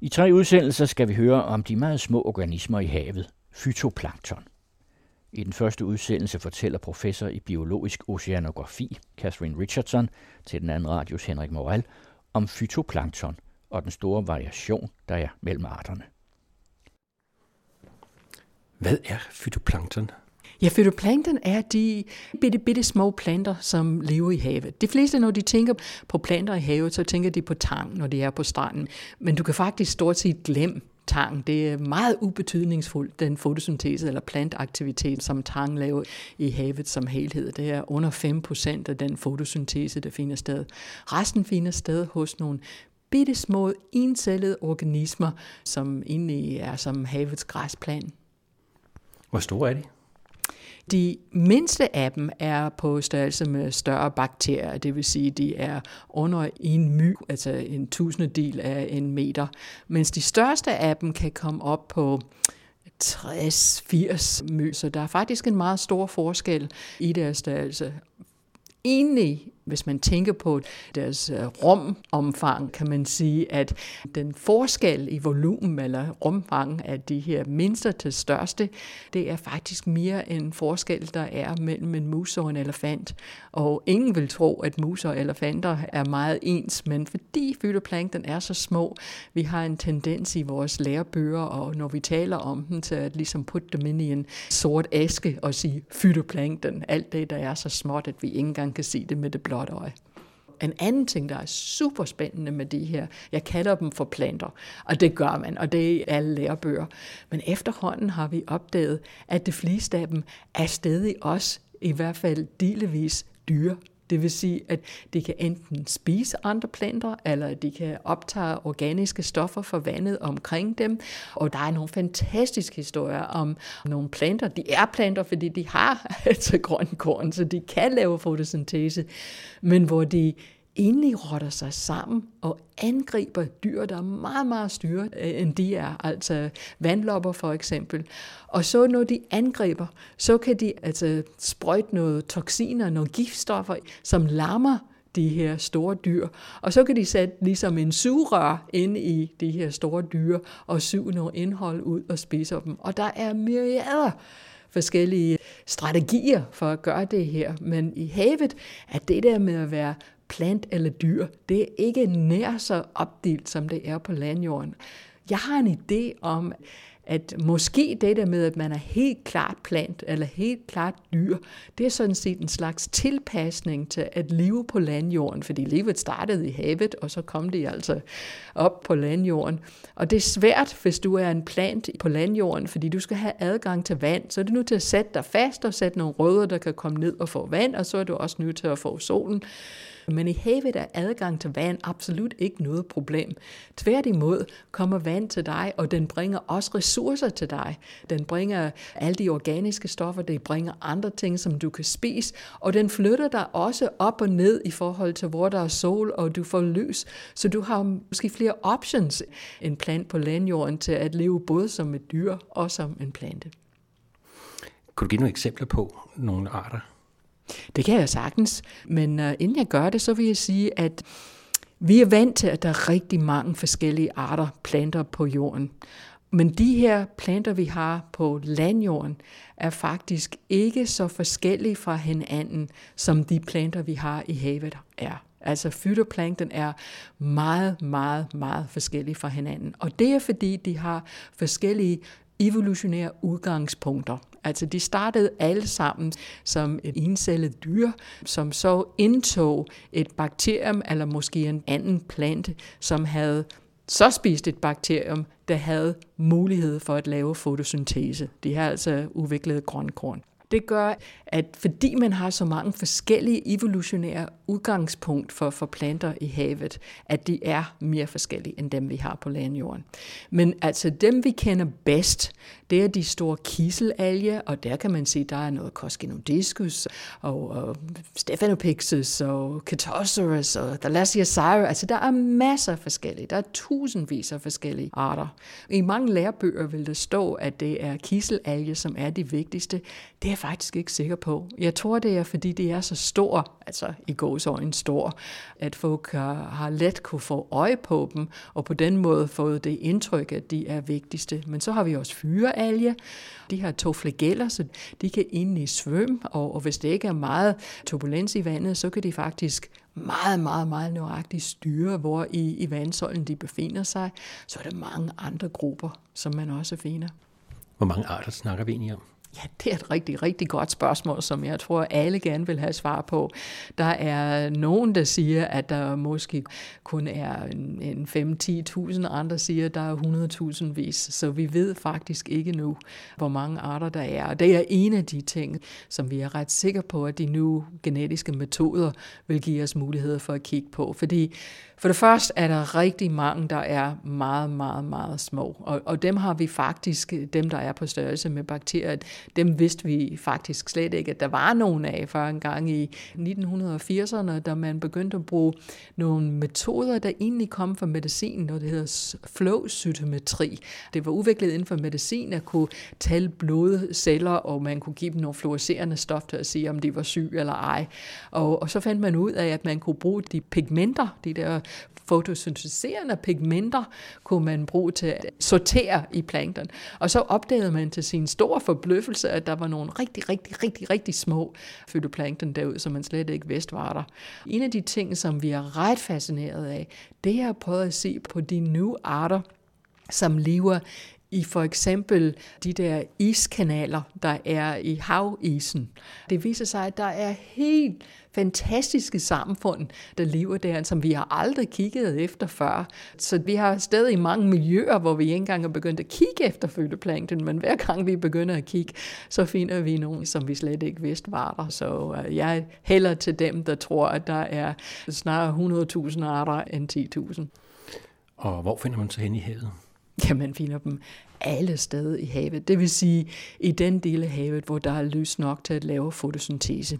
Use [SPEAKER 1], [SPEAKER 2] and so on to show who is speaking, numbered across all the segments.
[SPEAKER 1] I tre udsendelser skal vi høre om de meget små organismer i havet, fytoplankton. I den første udsendelse fortæller professor i biologisk oceanografi, Catherine Richardson, til den anden radios Henrik Morel, om fytoplankton og den store variation, der er mellem arterne.
[SPEAKER 2] Hvad er fytoplankton?
[SPEAKER 3] Ja, fytoplankton er de bitte, bitte små planter, som lever i havet. De fleste, når de tænker på planter i havet, så tænker de på tang, når de er på stranden. Men du kan faktisk stort set glemme tang. Det er meget ubetydningsfuldt, den fotosyntese eller plantaktivitet, som tang laver i havet som helhed. Det er under 5% af den fotosyntese, der finder sted. Resten finder sted hos nogle bitte små encellede organismer, som egentlig er som havets græsplan.
[SPEAKER 2] Hvor store er de?
[SPEAKER 3] De mindste af dem er på størrelse med større bakterier, det vil sige, de er under en my, altså en tusindedel af en meter, mens de største af dem kan komme op på 60-80 my, så der er faktisk en meget stor forskel i deres størrelse. Egentlig hvis man tænker på deres øh, rumomfang, kan man sige, at den forskel i volumen eller rumfang af de her mindste til største, det er faktisk mere en forskel, der er mellem en mus og en elefant. Og ingen vil tro, at mus og elefanter er meget ens, men fordi fytoplankton er så små, vi har en tendens i vores lærebøger, og når vi taler om dem, til at ligesom putte dem ind i en sort æske og sige fytoplankton, alt det, der er så småt, at vi ikke engang kan se det med det blå blåt øje. En anden ting, der er super spændende med de her, jeg kalder dem for planter, og det gør man, og det er alle lærebøger. Men efterhånden har vi opdaget, at de fleste af dem er stadig også, i hvert fald delvis, dyre det vil sige, at de kan enten spise andre planter, eller de kan optage organiske stoffer fra vandet omkring dem. Og der er nogle fantastiske historier om nogle planter. De er planter, fordi de har altså grøn korn, så de kan lave fotosyntese, men hvor de endelig rotter sig sammen og angriber dyr, der er meget, meget styre, øh, end de er, altså vandlopper for eksempel. Og så når de angriber, så kan de altså sprøjte noget toksiner, nogle giftstoffer, som lammer de her store dyr. Og så kan de sætte ligesom en sugerør ind i de her store dyr og suge noget indhold ud og spise dem. Og der er myriader forskellige strategier for at gøre det her. Men i havet er det der med at være plant eller dyr, det er ikke nær så opdelt, som det er på landjorden. Jeg har en idé om, at måske det der med, at man er helt klart plant eller helt klart dyr, det er sådan set en slags tilpasning til at leve på landjorden, fordi livet startede i havet, og så kom det altså op på landjorden. Og det er svært, hvis du er en plant på landjorden, fordi du skal have adgang til vand, så er du nødt til at sætte dig fast og sætte nogle rødder, der kan komme ned og få vand, og så er du også nødt til at få solen. Men i havet er adgang til vand absolut ikke noget problem. Tværtimod kommer vand til dig, og den bringer også ressourcer til dig. Den bringer alle de organiske stoffer, det bringer andre ting, som du kan spise, og den flytter dig også op og ned i forhold til, hvor der er sol, og du får lys. Så du har måske flere options en plant på landjorden til at leve både som et dyr og som en plante.
[SPEAKER 2] Kunne du give nogle eksempler på nogle arter?
[SPEAKER 3] Det kan jeg sagtens, men øh, inden jeg gør det, så vil jeg sige, at vi er vant til, at der er rigtig mange forskellige arter planter på jorden. Men de her planter, vi har på landjorden, er faktisk ikke så forskellige fra hinanden, som de planter, vi har i havet er. Altså fytoplankton er meget, meget, meget forskellige fra hinanden. Og det er fordi, de har forskellige evolutionære udgangspunkter. Altså de startede alle sammen som et encellet dyr, som så indtog et bakterium eller måske en anden plante, som havde så spist et bakterium, der havde mulighed for at lave fotosyntese. De har altså udviklet grønkorn. Det gør, at fordi man har så mange forskellige evolutionære udgangspunkt for, for planter i havet, at de er mere forskellige end dem, vi har på landjorden. Men altså dem, vi kender bedst, det er de store kiselalger, og der kan man se, der er noget Coscinodiscus, og, og Stephanopixis, og Cattosaurus, og Thalassiosaurus. Altså der er masser af forskellige. Der er tusindvis af forskellige arter. I mange lærebøger vil der stå, at det er kiselalger, som er de vigtigste. Det er jeg faktisk ikke sikker på. Jeg tror, det er, fordi det er så stor, altså i gåsøjne stor, at folk har, let kunne få øje på dem, og på den måde fået det indtryk, at de er vigtigste. Men så har vi også fyre alge. De har to flageller, så de kan egentlig i svøm, og, og hvis det ikke er meget turbulens i vandet, så kan de faktisk meget, meget, meget nøjagtigt styre, hvor i, i vandsøjlen de befinder sig. Så er der mange andre grupper, som man også finder.
[SPEAKER 2] Hvor mange arter snakker vi egentlig om?
[SPEAKER 3] Ja, det er et rigtig, rigtig godt spørgsmål, som jeg tror, alle gerne vil have svar på. Der er nogen, der siger, at der måske kun er en 5-10.000, andre siger, at der er 100.000 vis. Så vi ved faktisk ikke nu, hvor mange arter der er. Og det er en af de ting, som vi er ret sikre på, at de nu genetiske metoder vil give os mulighed for at kigge på. Fordi for det første er der rigtig mange, der er meget, meget, meget små. Og, og dem har vi faktisk, dem der er på størrelse med bakterier, dem vidste vi faktisk slet ikke, at der var nogen af før en gang i 1980'erne, da man begyndte at bruge nogle metoder, der egentlig kom fra medicin, noget det hedder flow-cytometri. Det var udviklet inden for medicin at kunne tælle blodceller, og man kunne give dem nogle fluorescerende stof til at sige, om de var syge eller ej. Og, og så fandt man ud af, at man kunne bruge de pigmenter, de der fotosyntetiserende pigmenter kunne man bruge til at sortere i plankton. Og så opdagede man til sin store forbløffelse, at der var nogle rigtig, rigtig, rigtig, rigtig små fytoplankton derude, som man slet ikke vidste var der. En af de ting, som vi er ret fascineret af, det er at prøve at se på de nye arter, som lever i for eksempel de der iskanaler, der er i havisen. Det viser sig, at der er helt fantastiske samfund, der lever der, som vi har aldrig kigget efter før. Så vi har stadig mange miljøer, hvor vi ikke engang er begyndt at kigge efter fødeplankton, men hver gang vi begynder at kigge, så finder vi nogen, som vi slet ikke vidste var der. Så øh, jeg hælder til dem, der tror, at der er snarere 100.000 arter end 10.000.
[SPEAKER 2] Og hvor finder man så hen i havet?
[SPEAKER 3] Ja, man finder dem alle steder i havet. Det vil sige i den del af havet, hvor der er lys nok til at lave fotosyntese.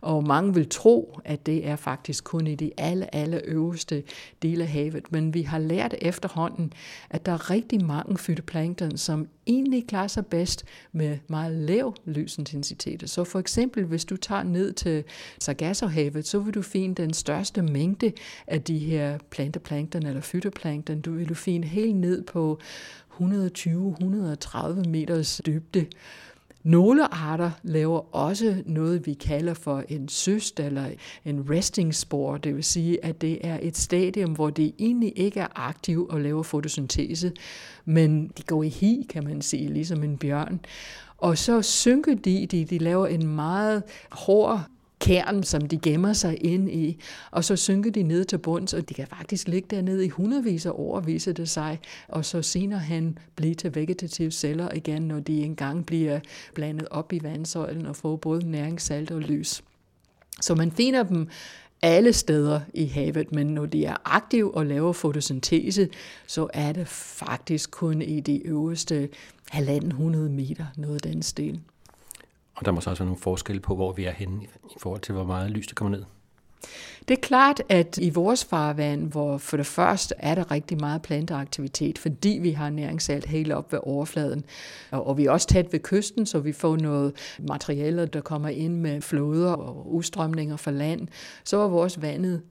[SPEAKER 3] Og mange vil tro, at det er faktisk kun i de alle, alle øverste dele af havet. Men vi har lært efterhånden, at der er rigtig mange fytoplankton, som egentlig klarer sig bedst med meget lav lysintensitet. Så for eksempel, hvis du tager ned til Sargassohavet, så vil du finde den største mængde af de her planteplankton eller fytoplankton. Du vil du finde helt ned på 120-130 meters dybde. Nogle arter laver også noget, vi kalder for en søst eller en resting spore, det vil sige, at det er et stadium, hvor det egentlig ikke er aktiv og laver fotosyntese, men de går i hi, kan man sige, ligesom en bjørn. Og så synker de, de, de laver en meget hård kern, som de gemmer sig ind i, og så synker de ned til bunds, og de kan faktisk ligge dernede i hundredvis af år, viser det sig, og så senere han blive til vegetative celler igen, når de engang bliver blandet op i vandsøjlen og får både næringssalt og lys. Så man finder dem alle steder i havet, men når de er aktive og laver fotosyntese, så er det faktisk kun i de øverste 1.500 meter, noget af den stil.
[SPEAKER 2] Og der må så også være nogle forskelle på, hvor vi er henne i forhold til, hvor meget lys der kommer ned.
[SPEAKER 3] Det er klart, at i vores farvand, hvor for det første er der rigtig meget planteaktivitet, fordi vi har næringssalt helt op ved overfladen, og vi er også tæt ved kysten, så vi får noget materialer, der kommer ind med floder og udstrømninger fra land, så er vores vandet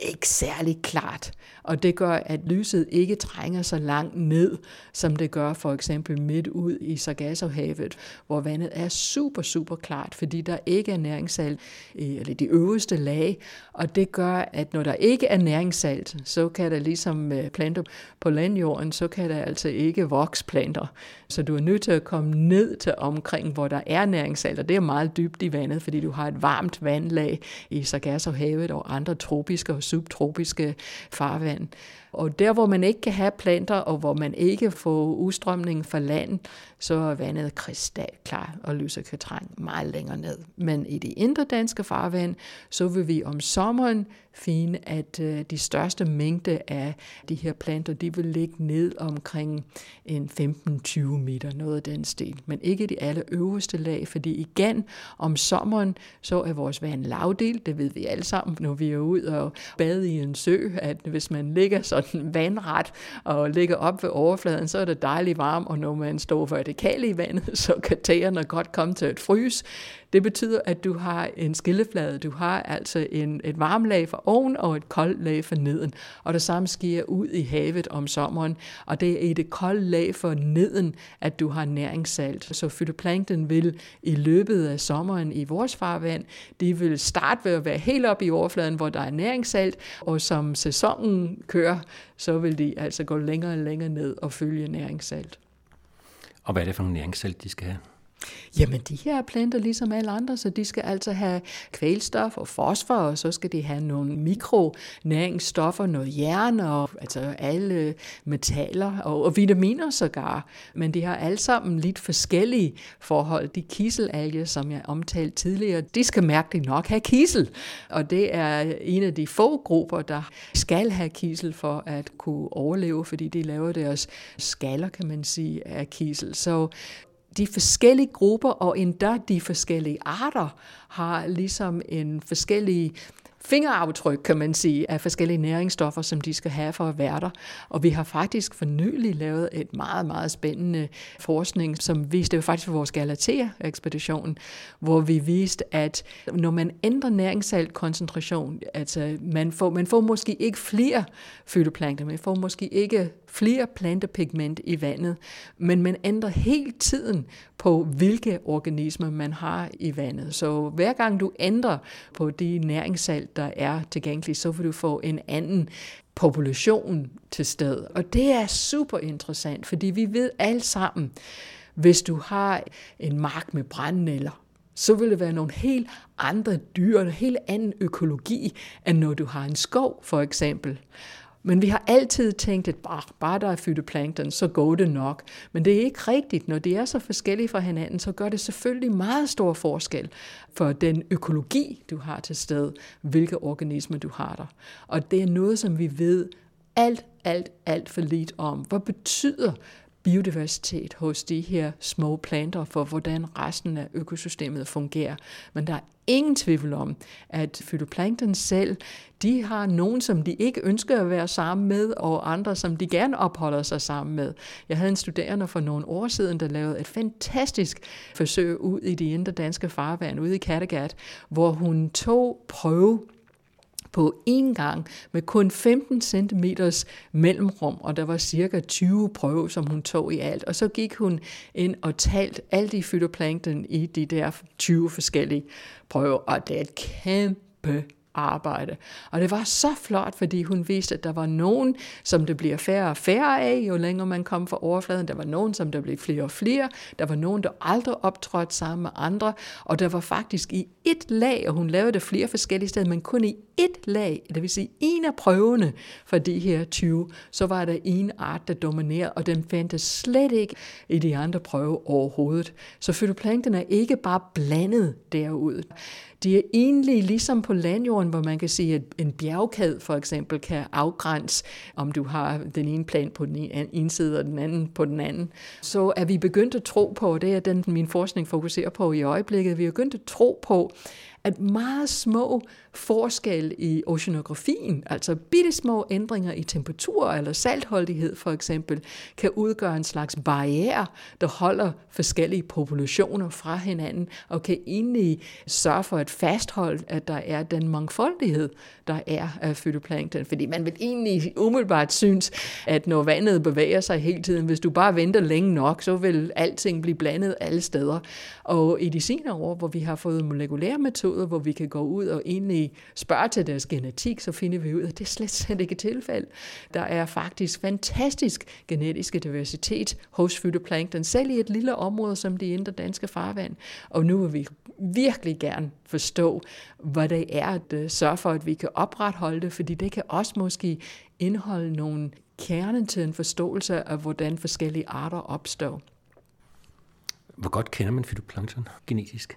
[SPEAKER 3] ikke særlig klart. Og det gør, at lyset ikke trænger så langt ned, som det gør for eksempel midt ud i Sargassohavet, hvor vandet er super, super klart, fordi der ikke er næringssalt eller de øverste lag. Og det gør, at når der ikke er næringssalt, så kan der ligesom øh, planter på landjorden, så kan der altså ikke vokse planter. Så du er nødt til at komme ned til omkring, hvor der er næringssalt, og det er meget dybt i vandet, fordi du har et varmt vandlag i Sargassohavet og andre tropiske og subtropiske farvand. Og der, hvor man ikke kan have planter, og hvor man ikke får udstrømning fra land, så er vandet krystalklar, og lyset kan trænge meget længere ned. Men i de indre danske farvand, så vil vi om sommeren fine, at øh, de største mængde af de her planter, de vil ligge ned omkring en 15-20 meter, noget af den stil. Men ikke de aller øverste lag, fordi igen om sommeren, så er vores vand lavdel, det ved vi alle sammen, når vi er ude og, bade i en sø, at hvis man ligger sådan vandret og ligger op ved overfladen, så er det dejligt varmt, og når man står vertikalt i vandet, så kan tæerne godt komme til at fryse. Det betyder, at du har en skilleflade. Du har altså en, et varmt lag for oven og et koldt lag for neden. Og det samme sker ud i havet om sommeren. Og det er i det kolde lag for neden, at du har næringssalt. Så fytoplankton vil i løbet af sommeren i vores farvand, de vil starte ved at være helt op i overfladen, hvor der er næringssalt, og som sæsonen kører, så vil de altså gå længere og længere ned og følge næringssalt.
[SPEAKER 2] Og hvad er det for nogle næringssalt, de skal have?
[SPEAKER 3] Jamen, de her planter ligesom alle andre, så de skal altså have kvælstof og fosfor, og så skal de have nogle mikronæringsstoffer, noget jern og altså alle metaller og, og vitaminer sågar. Men de har alle sammen lidt forskellige forhold. De kiselalger, som jeg omtalte tidligere, de skal mærkeligt nok have kisel. Og det er en af de få grupper, der skal have kisel for at kunne overleve, fordi de laver deres skaller, kan man sige, af kisel. Så de forskellige grupper og endda de forskellige arter har ligesom en forskellig fingeraftryk, kan man sige, af forskellige næringsstoffer, som de skal have for at være der. Og vi har faktisk for nylig lavet et meget, meget spændende forskning, som viste det faktisk for vores Galatea-ekspedition, hvor vi viste, at når man ændrer næringssaltkoncentration, altså man får, man får måske ikke flere fytoplankton, man får måske ikke flere plantepigment i vandet, men man ændrer hele tiden på, hvilke organismer man har i vandet. Så hver gang du ændrer på de næringssalt, der er tilgængelige, så vil du få en anden population til sted. Og det er super interessant, fordi vi ved alle sammen, hvis du har en mark med brændnæller, så vil det være nogle helt andre dyr, en helt anden økologi, end når du har en skov, for eksempel. Men vi har altid tænkt, at bare, bare der er fytoplankton, så går det nok. Men det er ikke rigtigt. Når de er så forskellige fra hinanden, så gør det selvfølgelig meget stor forskel for den økologi, du har til sted, hvilke organismer du har der. Og det er noget, som vi ved alt, alt, alt for lidt om. Hvad betyder biodiversitet hos de her små planter for, hvordan resten af økosystemet fungerer. Men der er ingen tvivl om, at fytoplankton selv, de har nogen, som de ikke ønsker at være sammen med, og andre, som de gerne opholder sig sammen med. Jeg havde en studerende for nogle år siden, der lavede et fantastisk forsøg ud i de indre danske farvand, ude i Kattegat, hvor hun tog prøve på én gang med kun 15 cm mellemrum, og der var cirka 20 prøver, som hun tog i alt. Og så gik hun ind og talt alt de fytoplankton i de der 20 forskellige prøver, og det er et kæmpe arbejde. Og det var så flot, fordi hun viste, at der var nogen, som det bliver færre og færre af, jo længere man kom fra overfladen. Der var nogen, som der blev flere og flere. Der var nogen, der aldrig optrådte sammen med andre. Og der var faktisk i et lag, og hun lavede det flere forskellige steder, men kun i et lag, det vil sige en af prøvene for de her 20, så var der en art, der dominerede, og den fandtes slet ikke i de andre prøver overhovedet. Så fytoplankton er ikke bare blandet derud. De er egentlig ligesom på landjorden, hvor man kan sige, at en bjergkæde for eksempel kan afgrænse, om du har den ene plan på den ene side og den anden på den anden. Så er vi begyndt at tro på, og det er den, min forskning fokuserer på i øjeblikket, vi er begyndt at tro på, at meget små forskel i oceanografien, altså bitte små ændringer i temperatur eller saltholdighed for eksempel, kan udgøre en slags barriere, der holder forskellige populationer fra hinanden, og kan egentlig sørge for at fastholde, at der er den mangfoldighed, der er af fytoplankton. Fordi man vil egentlig umiddelbart synes, at når vandet bevæger sig hele tiden, hvis du bare venter længe nok, så vil alting blive blandet alle steder. Og i de senere år, hvor vi har fået molekylære metoder, hvor vi kan gå ud og egentlig spørger til deres genetik, så finder vi ud af, at det er slet, slet ikke tilfælde. Der er faktisk fantastisk genetisk diversitet hos fytoplankton, selv i et lille område som de indre danske farvand. Og nu vil vi virkelig gerne forstå, hvad det er at øh, sørge for, at vi kan opretholde det, fordi det kan også måske indeholde nogle kernen til en forståelse af, hvordan forskellige arter opstår.
[SPEAKER 2] Hvor godt kender man fytoplankton genetisk?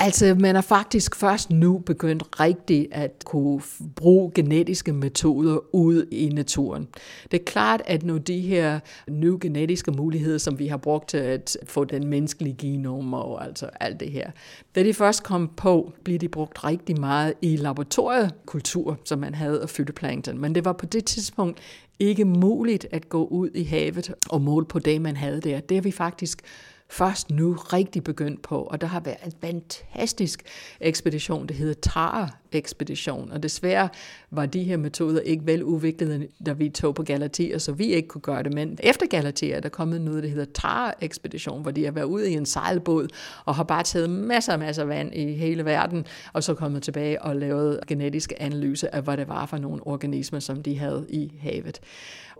[SPEAKER 3] Altså, man er faktisk først nu begyndt rigtigt at kunne bruge genetiske metoder ud i naturen. Det er klart, at nu de her nye genetiske muligheder, som vi har brugt til at få den menneskelige genom og altså alt det her, da de først kom på, blev de brugt rigtig meget i laboratoriekultur, som man havde af fytoplankton. Men det var på det tidspunkt ikke muligt at gå ud i havet og måle på det, man havde der. Det har vi faktisk først nu rigtig begyndt på, og der har været en fantastisk ekspedition, det hedder TAR-ekspedition, og desværre var de her metoder ikke vel udviklede, da vi tog på Galatea, så vi ikke kunne gøre det, men efter Galatea er der kommet noget, der hedder TAR-ekspedition, hvor de har været ude i en sejlbåd, og har bare taget masser og masser af vand i hele verden, og så kommet tilbage og lavet genetiske analyser af, hvad det var for nogle organismer, som de havde i havet.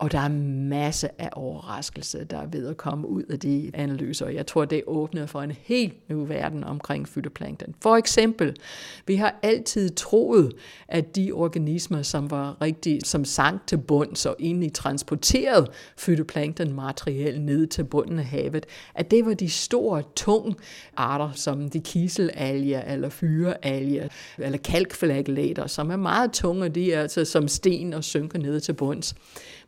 [SPEAKER 3] Og der er masse af overraskelse, der er ved at komme ud af de analyser. Jeg tror, det åbner for en helt ny verden omkring fytoplankton. For eksempel, vi har altid troet, at de organismer, som var rigtig, som sank til bund, så egentlig transporterede fytoplankton materiel ned til bunden af havet, at det var de store, tunge arter, som de kiselalger eller fyrealger eller kalkflagellater, som er meget tunge, de er altså som sten og synker ned til bunds.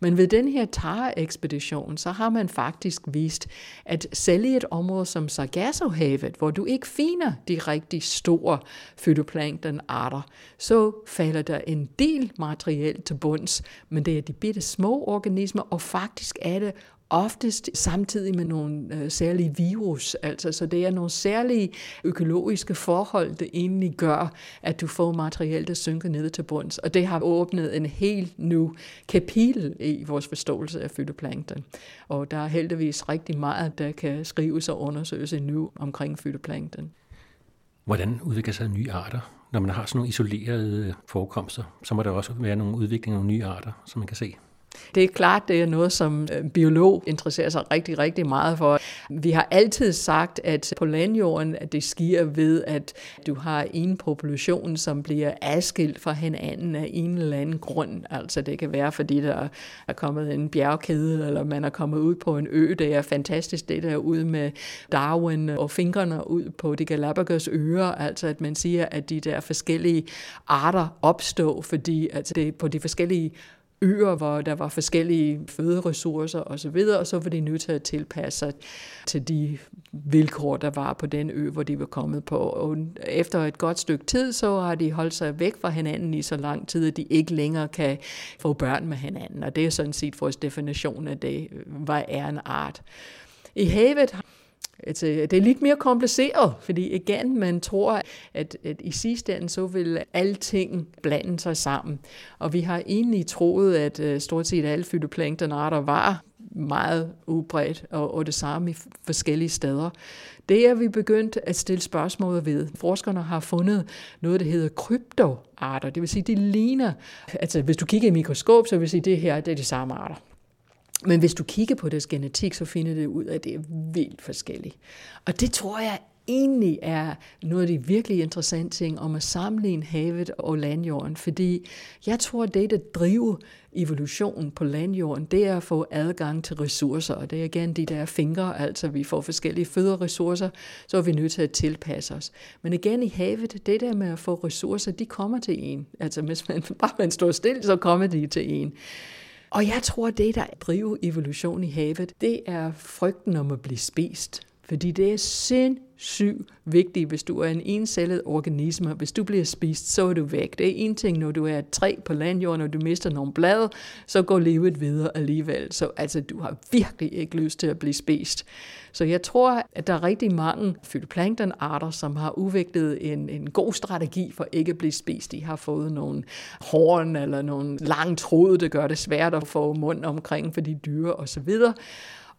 [SPEAKER 3] Men ved den her Tara-ekspedition, så har man faktisk vist, at selv i et område som Sargassohavet, hvor du ikke finder de rigtig store fytoplankton arter, så falder der en del materiel til bunds, men det er de bitte små organismer, og faktisk er det oftest samtidig med nogle øh, særlige virus. Altså, så det er nogle særlige økologiske forhold, der egentlig gør, at du får materiale, der synker ned til bunds. Og det har åbnet en helt ny kapitel i vores forståelse af fytoplankton. Og der er heldigvis rigtig meget, der kan skrives og undersøges nu omkring fytoplankton.
[SPEAKER 2] Hvordan udvikler sig nye arter? Når man har sådan nogle isolerede forekomster, så må der også være nogle udviklinger af nogle nye arter, som man kan se.
[SPEAKER 3] Det er klart, det er noget, som øh, biolog interesserer sig rigtig, rigtig meget for. Vi har altid sagt, at på landjorden, at det sker ved, at du har en population, som bliver adskilt fra hinanden af en eller anden grund. Altså det kan være, fordi der er kommet en bjergkæde, eller man er kommet ud på en ø. Det er fantastisk, det der ud med Darwin og fingrene ud på de Galapagos øer. Altså at man siger, at de der forskellige arter opstår, fordi altså det på de forskellige øer, hvor der var forskellige føderessourcer osv., og så var de nødt til at tilpasse sig til de vilkår, der var på den ø, hvor de var kommet på. Og efter et godt stykke tid, så har de holdt sig væk fra hinanden i så lang tid, at de ikke længere kan få børn med hinanden. Og det er sådan set vores definition af det, hvad er en art. I havet Altså, det er lidt mere kompliceret, fordi igen, man tror, at, at i sidste ende, så vil alting blande sig sammen. Og vi har egentlig troet, at øh, stort set alle fytoplanktonarter var meget udbredt, og, og det samme i forskellige steder. Det er vi begyndt at stille spørgsmål ved. Forskerne har fundet noget, der hedder kryptoarter. Det vil sige, de ligner, altså hvis du kigger i mikroskop, så vil sige, det her det er de samme arter. Men hvis du kigger på deres genetik, så finder du ud af, at det er vildt forskelligt. Og det tror jeg egentlig er noget af de virkelig interessante ting om at sammenligne havet og landjorden, fordi jeg tror, at det, der driver evolutionen på landjorden, det er at få adgang til ressourcer, og det er igen de der fingre, altså vi får forskellige føderessourcer, så er vi nødt til at tilpasse os. Men igen i havet, det der med at få ressourcer, de kommer til en. Altså hvis man bare man står stille, så kommer de til en. Og jeg tror, det, der driver evolution i havet, det er frygten om at blive spist. Fordi det er sindssygt vigtigt, hvis du er en encellet organisme. Hvis du bliver spist, så er du væk. Det er en ting, når du er et træ på landjorden, og du mister nogle blade, så går livet videre alligevel. Så altså, du har virkelig ikke lyst til at blive spist. Så jeg tror, at der er rigtig mange phytoplanktonarter, som har udviklet en, en god strategi for ikke at blive spist. De har fået nogle horn eller nogle lange tråde, der gør det svært at få mund omkring for de dyre osv.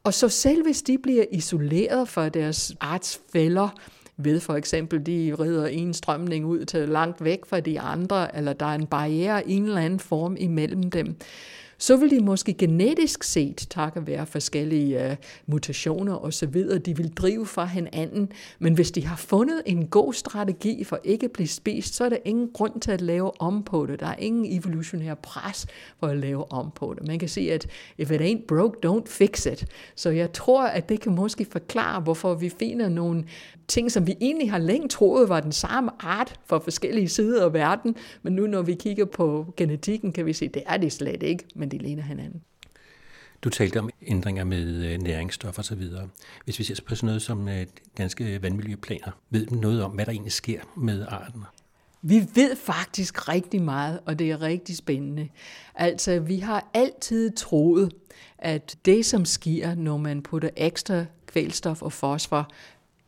[SPEAKER 3] Og så selv hvis de bliver isoleret fra deres artsfælder, ved for eksempel, de rider en strømning ud til langt væk fra de andre, eller der er en barriere i en eller anden form imellem dem, så vil de måske genetisk set, takket være forskellige uh, mutationer og så videre, de vil drive fra hinanden. Men hvis de har fundet en god strategi for ikke at blive spist, så er der ingen grund til at lave om på det. Der er ingen evolutionær pres for at lave om på det. Man kan sige, at if it ain't broke, don't fix it. Så jeg tror, at det kan måske forklare, hvorfor vi finder nogle ting, som vi egentlig har længe troet var den samme art for forskellige sider af verden, men nu når vi kigger på genetikken, kan vi se, at det er det slet ikke, men de ligner hinanden.
[SPEAKER 2] Du talte om ændringer med øh, næringsstoffer osv. Hvis vi ser på sådan noget som øh, danske vandmiljøplaner, ved du noget om, hvad der egentlig sker med arten?
[SPEAKER 3] Vi ved faktisk rigtig meget, og det er rigtig spændende. Altså, vi har altid troet, at det, som sker, når man putter ekstra kvælstof og fosfor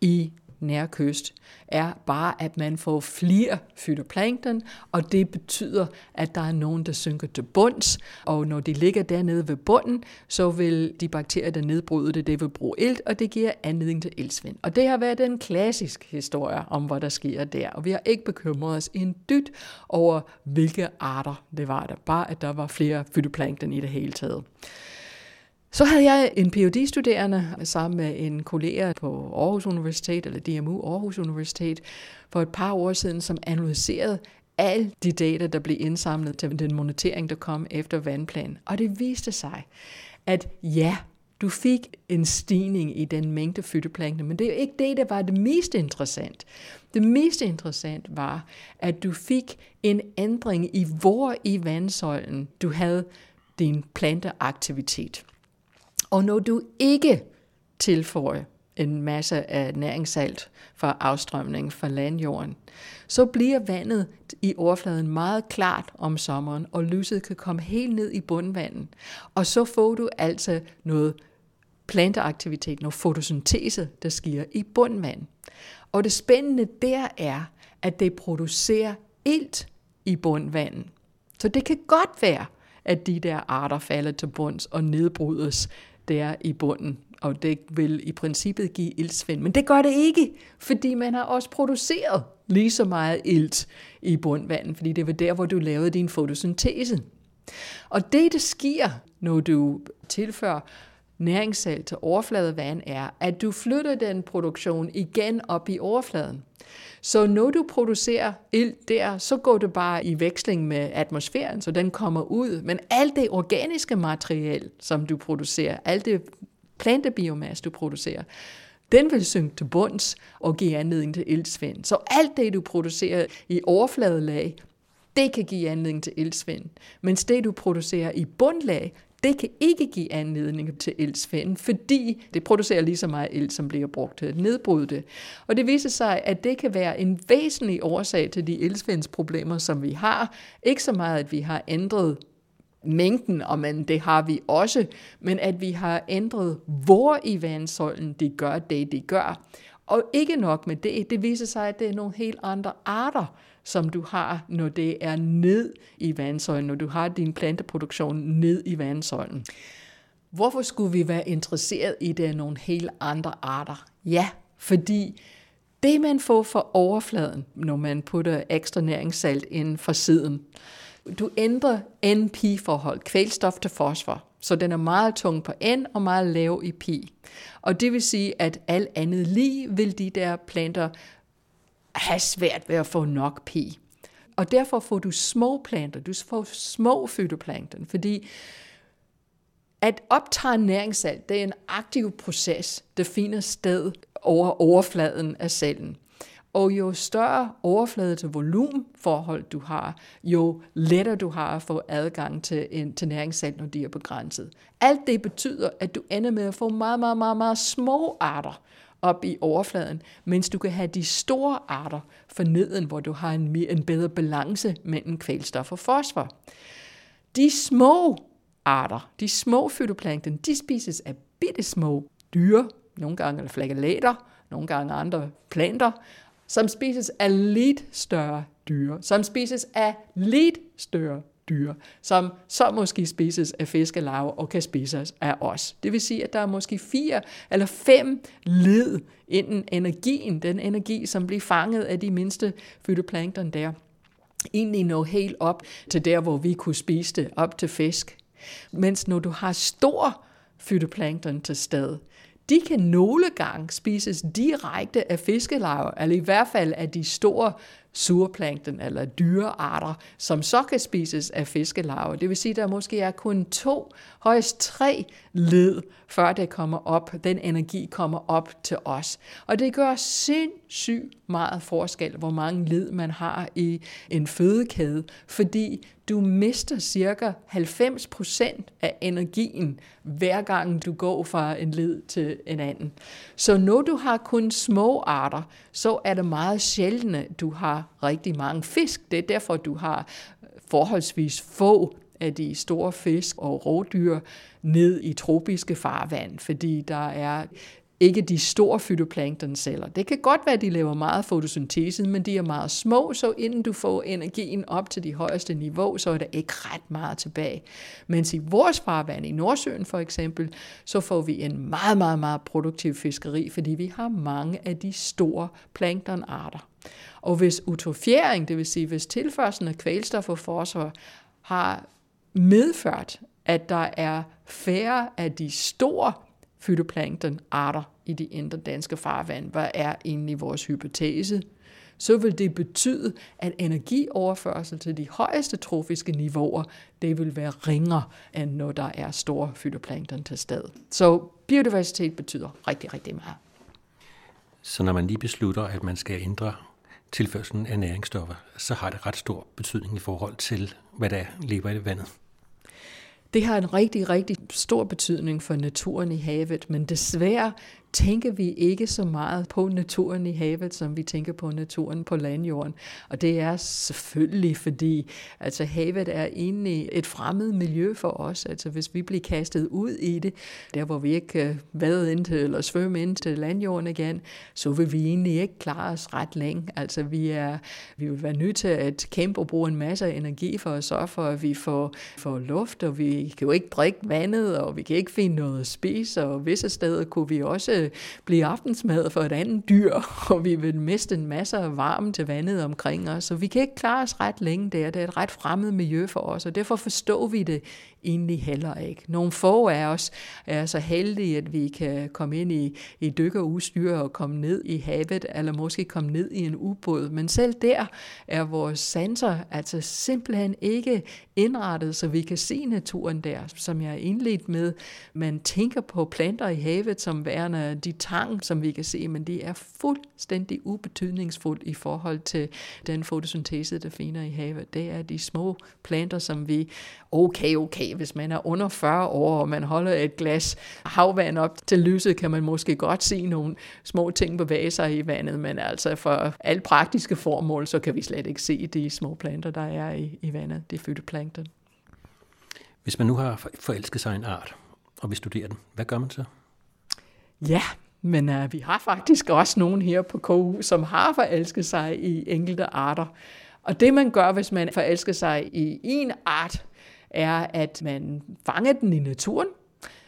[SPEAKER 3] i nærkyst, er bare, at man får flere fytoplankton, og det betyder, at der er nogen, der synker til bunds, og når de ligger dernede ved bunden, så vil de bakterier, der nedbryder det, det vil bruge ilt, og det giver anledning til iltsvind. Og det har været en klassisk historie om, hvad der sker der, og vi har ikke bekymret os en dyt over, hvilke arter det var der, bare at der var flere fytoplankton i det hele taget. Så havde jeg en phd studerende sammen med en kollega på Aarhus Universitet, eller DMU Aarhus Universitet, for et par år siden, som analyserede alle de data, der blev indsamlet til den monitering, der kom efter vandplan. Og det viste sig, at ja, du fik en stigning i den mængde fytoplankton, men det er jo ikke det, der var det mest interessant. Det mest interessant var, at du fik en ændring i, hvor i vandsøjlen du havde din planteaktivitet. Og når du ikke tilføjer en masse af næringssalt fra afstrømning fra landjorden, så bliver vandet i overfladen meget klart om sommeren, og lyset kan komme helt ned i bundvandet. Og så får du altså noget planteaktivitet, noget fotosyntese, der sker i bundvand. Og det spændende der er, at det producerer ilt i bundvandet. Så det kan godt være, at de der arter falder til bunds og nedbrydes der i bunden, og det vil i princippet give iltsvind. Men det gør det ikke, fordi man har også produceret lige så meget ilt i bundvandet, fordi det var der, hvor du lavede din fotosyntese. Og det, der sker, når du tilfører næringssalt til overfladevand, er, at du flytter den produktion igen op i overfladen. Så når du producerer ilt der, så går det bare i veksling med atmosfæren, så den kommer ud. Men alt det organiske materiale, som du producerer, alt det plantebiomasse, du producerer, den vil synke til bunds og give anledning til iltsvind. Så alt det, du producerer i overfladelag, det kan give anledning til iltsvind. Mens det, du producerer i bundlag, det kan ikke give anledning til iltsvind, fordi det producerer lige så meget ilt, som bliver brugt til at nedbryde det. Og det viser sig, at det kan være en væsentlig årsag til de iltsvindsproblemer, som vi har. Ikke så meget, at vi har ændret mængden, og men det har vi også, men at vi har ændret, hvor i vandsøjlen de gør det, de gør. Og ikke nok med det, det viser sig, at det er nogle helt andre arter, som du har, når det er ned i vandsøjlen, når du har din planteproduktion ned i vandsøjlen. Hvorfor skulle vi være interesseret i det af nogle helt andre arter? Ja, fordi det man får fra overfladen, når man putter ekstra næringssalt ind fra siden, du ændrer NP-forhold, kvælstof til fosfor, så den er meget tung på N og meget lav i pi. Og det vil sige, at alt andet lige vil de der planter have svært ved at få nok pi. Og derfor får du små planter, du får små fytoplankton, fordi at optage næringssalt, det er en aktiv proces, der finder sted over overfladen af cellen. Og jo større overflade til volumforhold du har, jo lettere du har at få adgang til, en, til næringssalt, når de er begrænset. Alt det betyder, at du ender med at få meget, meget, meget, meget små arter op i overfladen, mens du kan have de store arter for neden, hvor du har en, en bedre balance mellem kvælstof og fosfor. De små arter, de små fytoplankton, de spises af bitte små dyr, nogle gange eller flagellater, nogle gange andre planter, som spises af lidt større dyr, som spises af lidt større dyr, som så måske spises af fiskelarve og kan spises af os. Det vil sige, at der er måske fire eller fem led inden energien, den energi, som bliver fanget af de mindste fytoplankton der, egentlig nå helt op til der, hvor vi kunne spise det, op til fisk. Mens når du har stor fytoplankton til stede, de kan nogle gange spises direkte af fiskelarver, eller i hvert fald af de store surplankton eller dyrearter, som så kan spises af fiskelarver. Det vil sige, at der måske er kun to, højst tre led, før det kommer op, den energi kommer op til os. Og det gør sindssygt syg meget forskel, hvor mange led man har i en fødekæde, fordi du mister cirka 90% af energien, hver gang du går fra en led til en anden. Så når du har kun små arter, så er det meget sjældent, at du har rigtig mange fisk. Det er derfor, du har forholdsvis få af de store fisk og rovdyr ned i tropiske farvand, fordi der er ikke de store fytoplanktonceller. Det kan godt være, at de laver meget fotosyntese, men de er meget små, så inden du får energien op til de højeste niveau, så er der ikke ret meget tilbage. Mens i vores farvand, i Nordsøen for eksempel, så får vi en meget, meget, meget produktiv fiskeri, fordi vi har mange af de store planktonarter. Og hvis utrofiering, det vil sige hvis tilførselen af kvælstof og fosfor, har medført, at der er færre af de store fytoplanktonarter i de indre danske farvand. Hvad er egentlig vores hypotese? Så vil det betyde, at energioverførsel til de højeste trofiske niveauer, det vil være ringere, end når der er store fytoplankton til stede. Så biodiversitet betyder rigtig, rigtig meget.
[SPEAKER 2] Så når man lige beslutter, at man skal ændre tilførselen af næringsstoffer, så har det ret stor betydning i forhold til, hvad der lever i vandet.
[SPEAKER 3] Det har en rigtig, rigtig stor betydning for naturen i havet, men desværre tænker vi ikke så meget på naturen i havet, som vi tænker på naturen på landjorden. Og det er selvfølgelig, fordi altså, havet er egentlig et fremmed miljø for os. Altså hvis vi bliver kastet ud i det, der hvor vi ikke øh, kan vade ind til, eller svømme ind til landjorden igen, så vil vi egentlig ikke klare os ret længe. Altså vi, er, vi vil være nødt til at kæmpe og bruge en masse energi for at sørge for, at vi får, får luft, og vi kan jo ikke drikke vandet, og vi kan ikke finde noget at spise, og visse steder kunne vi også blive aftensmad for et andet dyr, og vi vil miste en masse af varme til vandet omkring os, så vi kan ikke klare os ret længe der. Det er et ret fremmed miljø for os, og derfor forstår vi det egentlig heller ikke. Nogle få af os er så heldige, at vi kan komme ind i, i dykkerudstyr og komme ned i havet, eller måske komme ned i en ubåd. Men selv der er vores sanser altså simpelthen ikke indrettet, så vi kan se naturen der, som jeg er indledt med. Man tænker på planter i havet som værende de tang, som vi kan se, men de er fuldstændig ubetydningsfuldt i forhold til den fotosyntese, der finder i havet. Det er de små planter, som vi, okay, okay, hvis man er under 40 år, og man holder et glas havvand op til lyset, kan man måske godt se nogle små ting bevæge sig i vandet, men altså for alt praktiske formål, så kan vi slet ikke se de små planter, der er i, i vandet, de fytoplankton.
[SPEAKER 2] Hvis man nu har forelsket sig en art, og vil studere den, hvad gør man så?
[SPEAKER 3] Ja, men uh, vi har faktisk også nogen her på KU, som har forelsket sig i enkelte arter. Og det man gør, hvis man forelsker sig i en art, er, at man fanger den i naturen,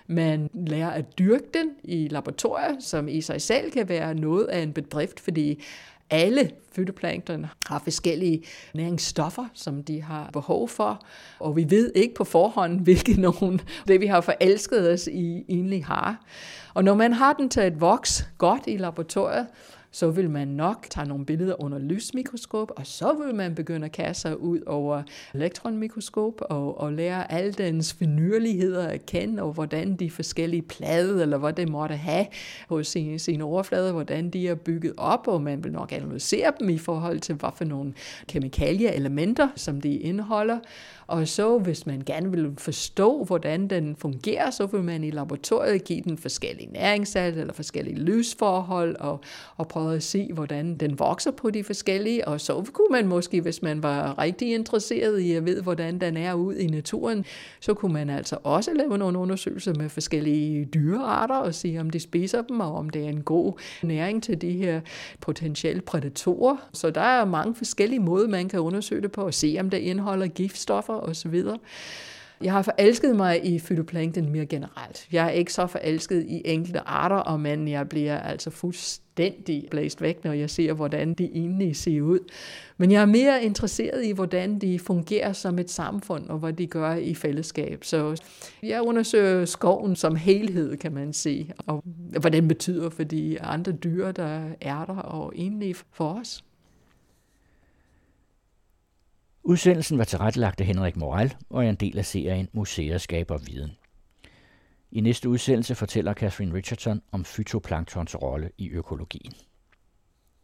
[SPEAKER 3] man lærer at dyrke den i laboratorier, som i sig selv kan være noget af en bedrift, fordi alle fytoplankton har forskellige næringsstoffer, som de har behov for, og vi ved ikke på forhånd, hvilke nogen det vi har forelsket os i egentlig har. Og når man har den til at vokse godt i laboratoriet, så vil man nok tage nogle billeder under lysmikroskop, og så vil man begynde at kaste sig ud over elektronmikroskop og, og lære alle dens finurligheder at kende, og hvordan de forskellige plade, eller hvad det måtte have hos sine, sine overflader, hvordan de er bygget op, og man vil nok analysere dem i forhold til, hvad for nogle kemikalier elementer, som de indeholder. Og så hvis man gerne vil forstå, hvordan den fungerer, så vil man i laboratoriet give den forskellige næringssalt eller forskellige lysforhold og, og prøve at se, hvordan den vokser på de forskellige. Og så kunne man måske, hvis man var rigtig interesseret i at vide, hvordan den er ud i naturen, så kunne man altså også lave nogle undersøgelser med forskellige dyrearter og se, om de spiser dem, og om det er en god næring til de her potentielle prædatorer. Så der er mange forskellige måder, man kan undersøge det på, og se, om det indeholder giftstoffer osv. Jeg har forelsket mig i fytoplankton mere generelt. Jeg er ikke så forelsket i enkelte arter, men jeg bliver altså fuldstændig blæst væk, når jeg ser, hvordan de egentlig ser ud. Men jeg er mere interesseret i, hvordan de fungerer som et samfund, og hvad de gør i fællesskab. Så jeg undersøger skoven som helhed, kan man sige, og hvad den betyder for de andre dyr, der er der, og egentlig for os.
[SPEAKER 1] Udsendelsen var tilrettelagt af Henrik Moral og er en del af serien Museer skaber viden. I næste udsendelse fortæller Catherine Richardson om fytoplanktons rolle i økologien.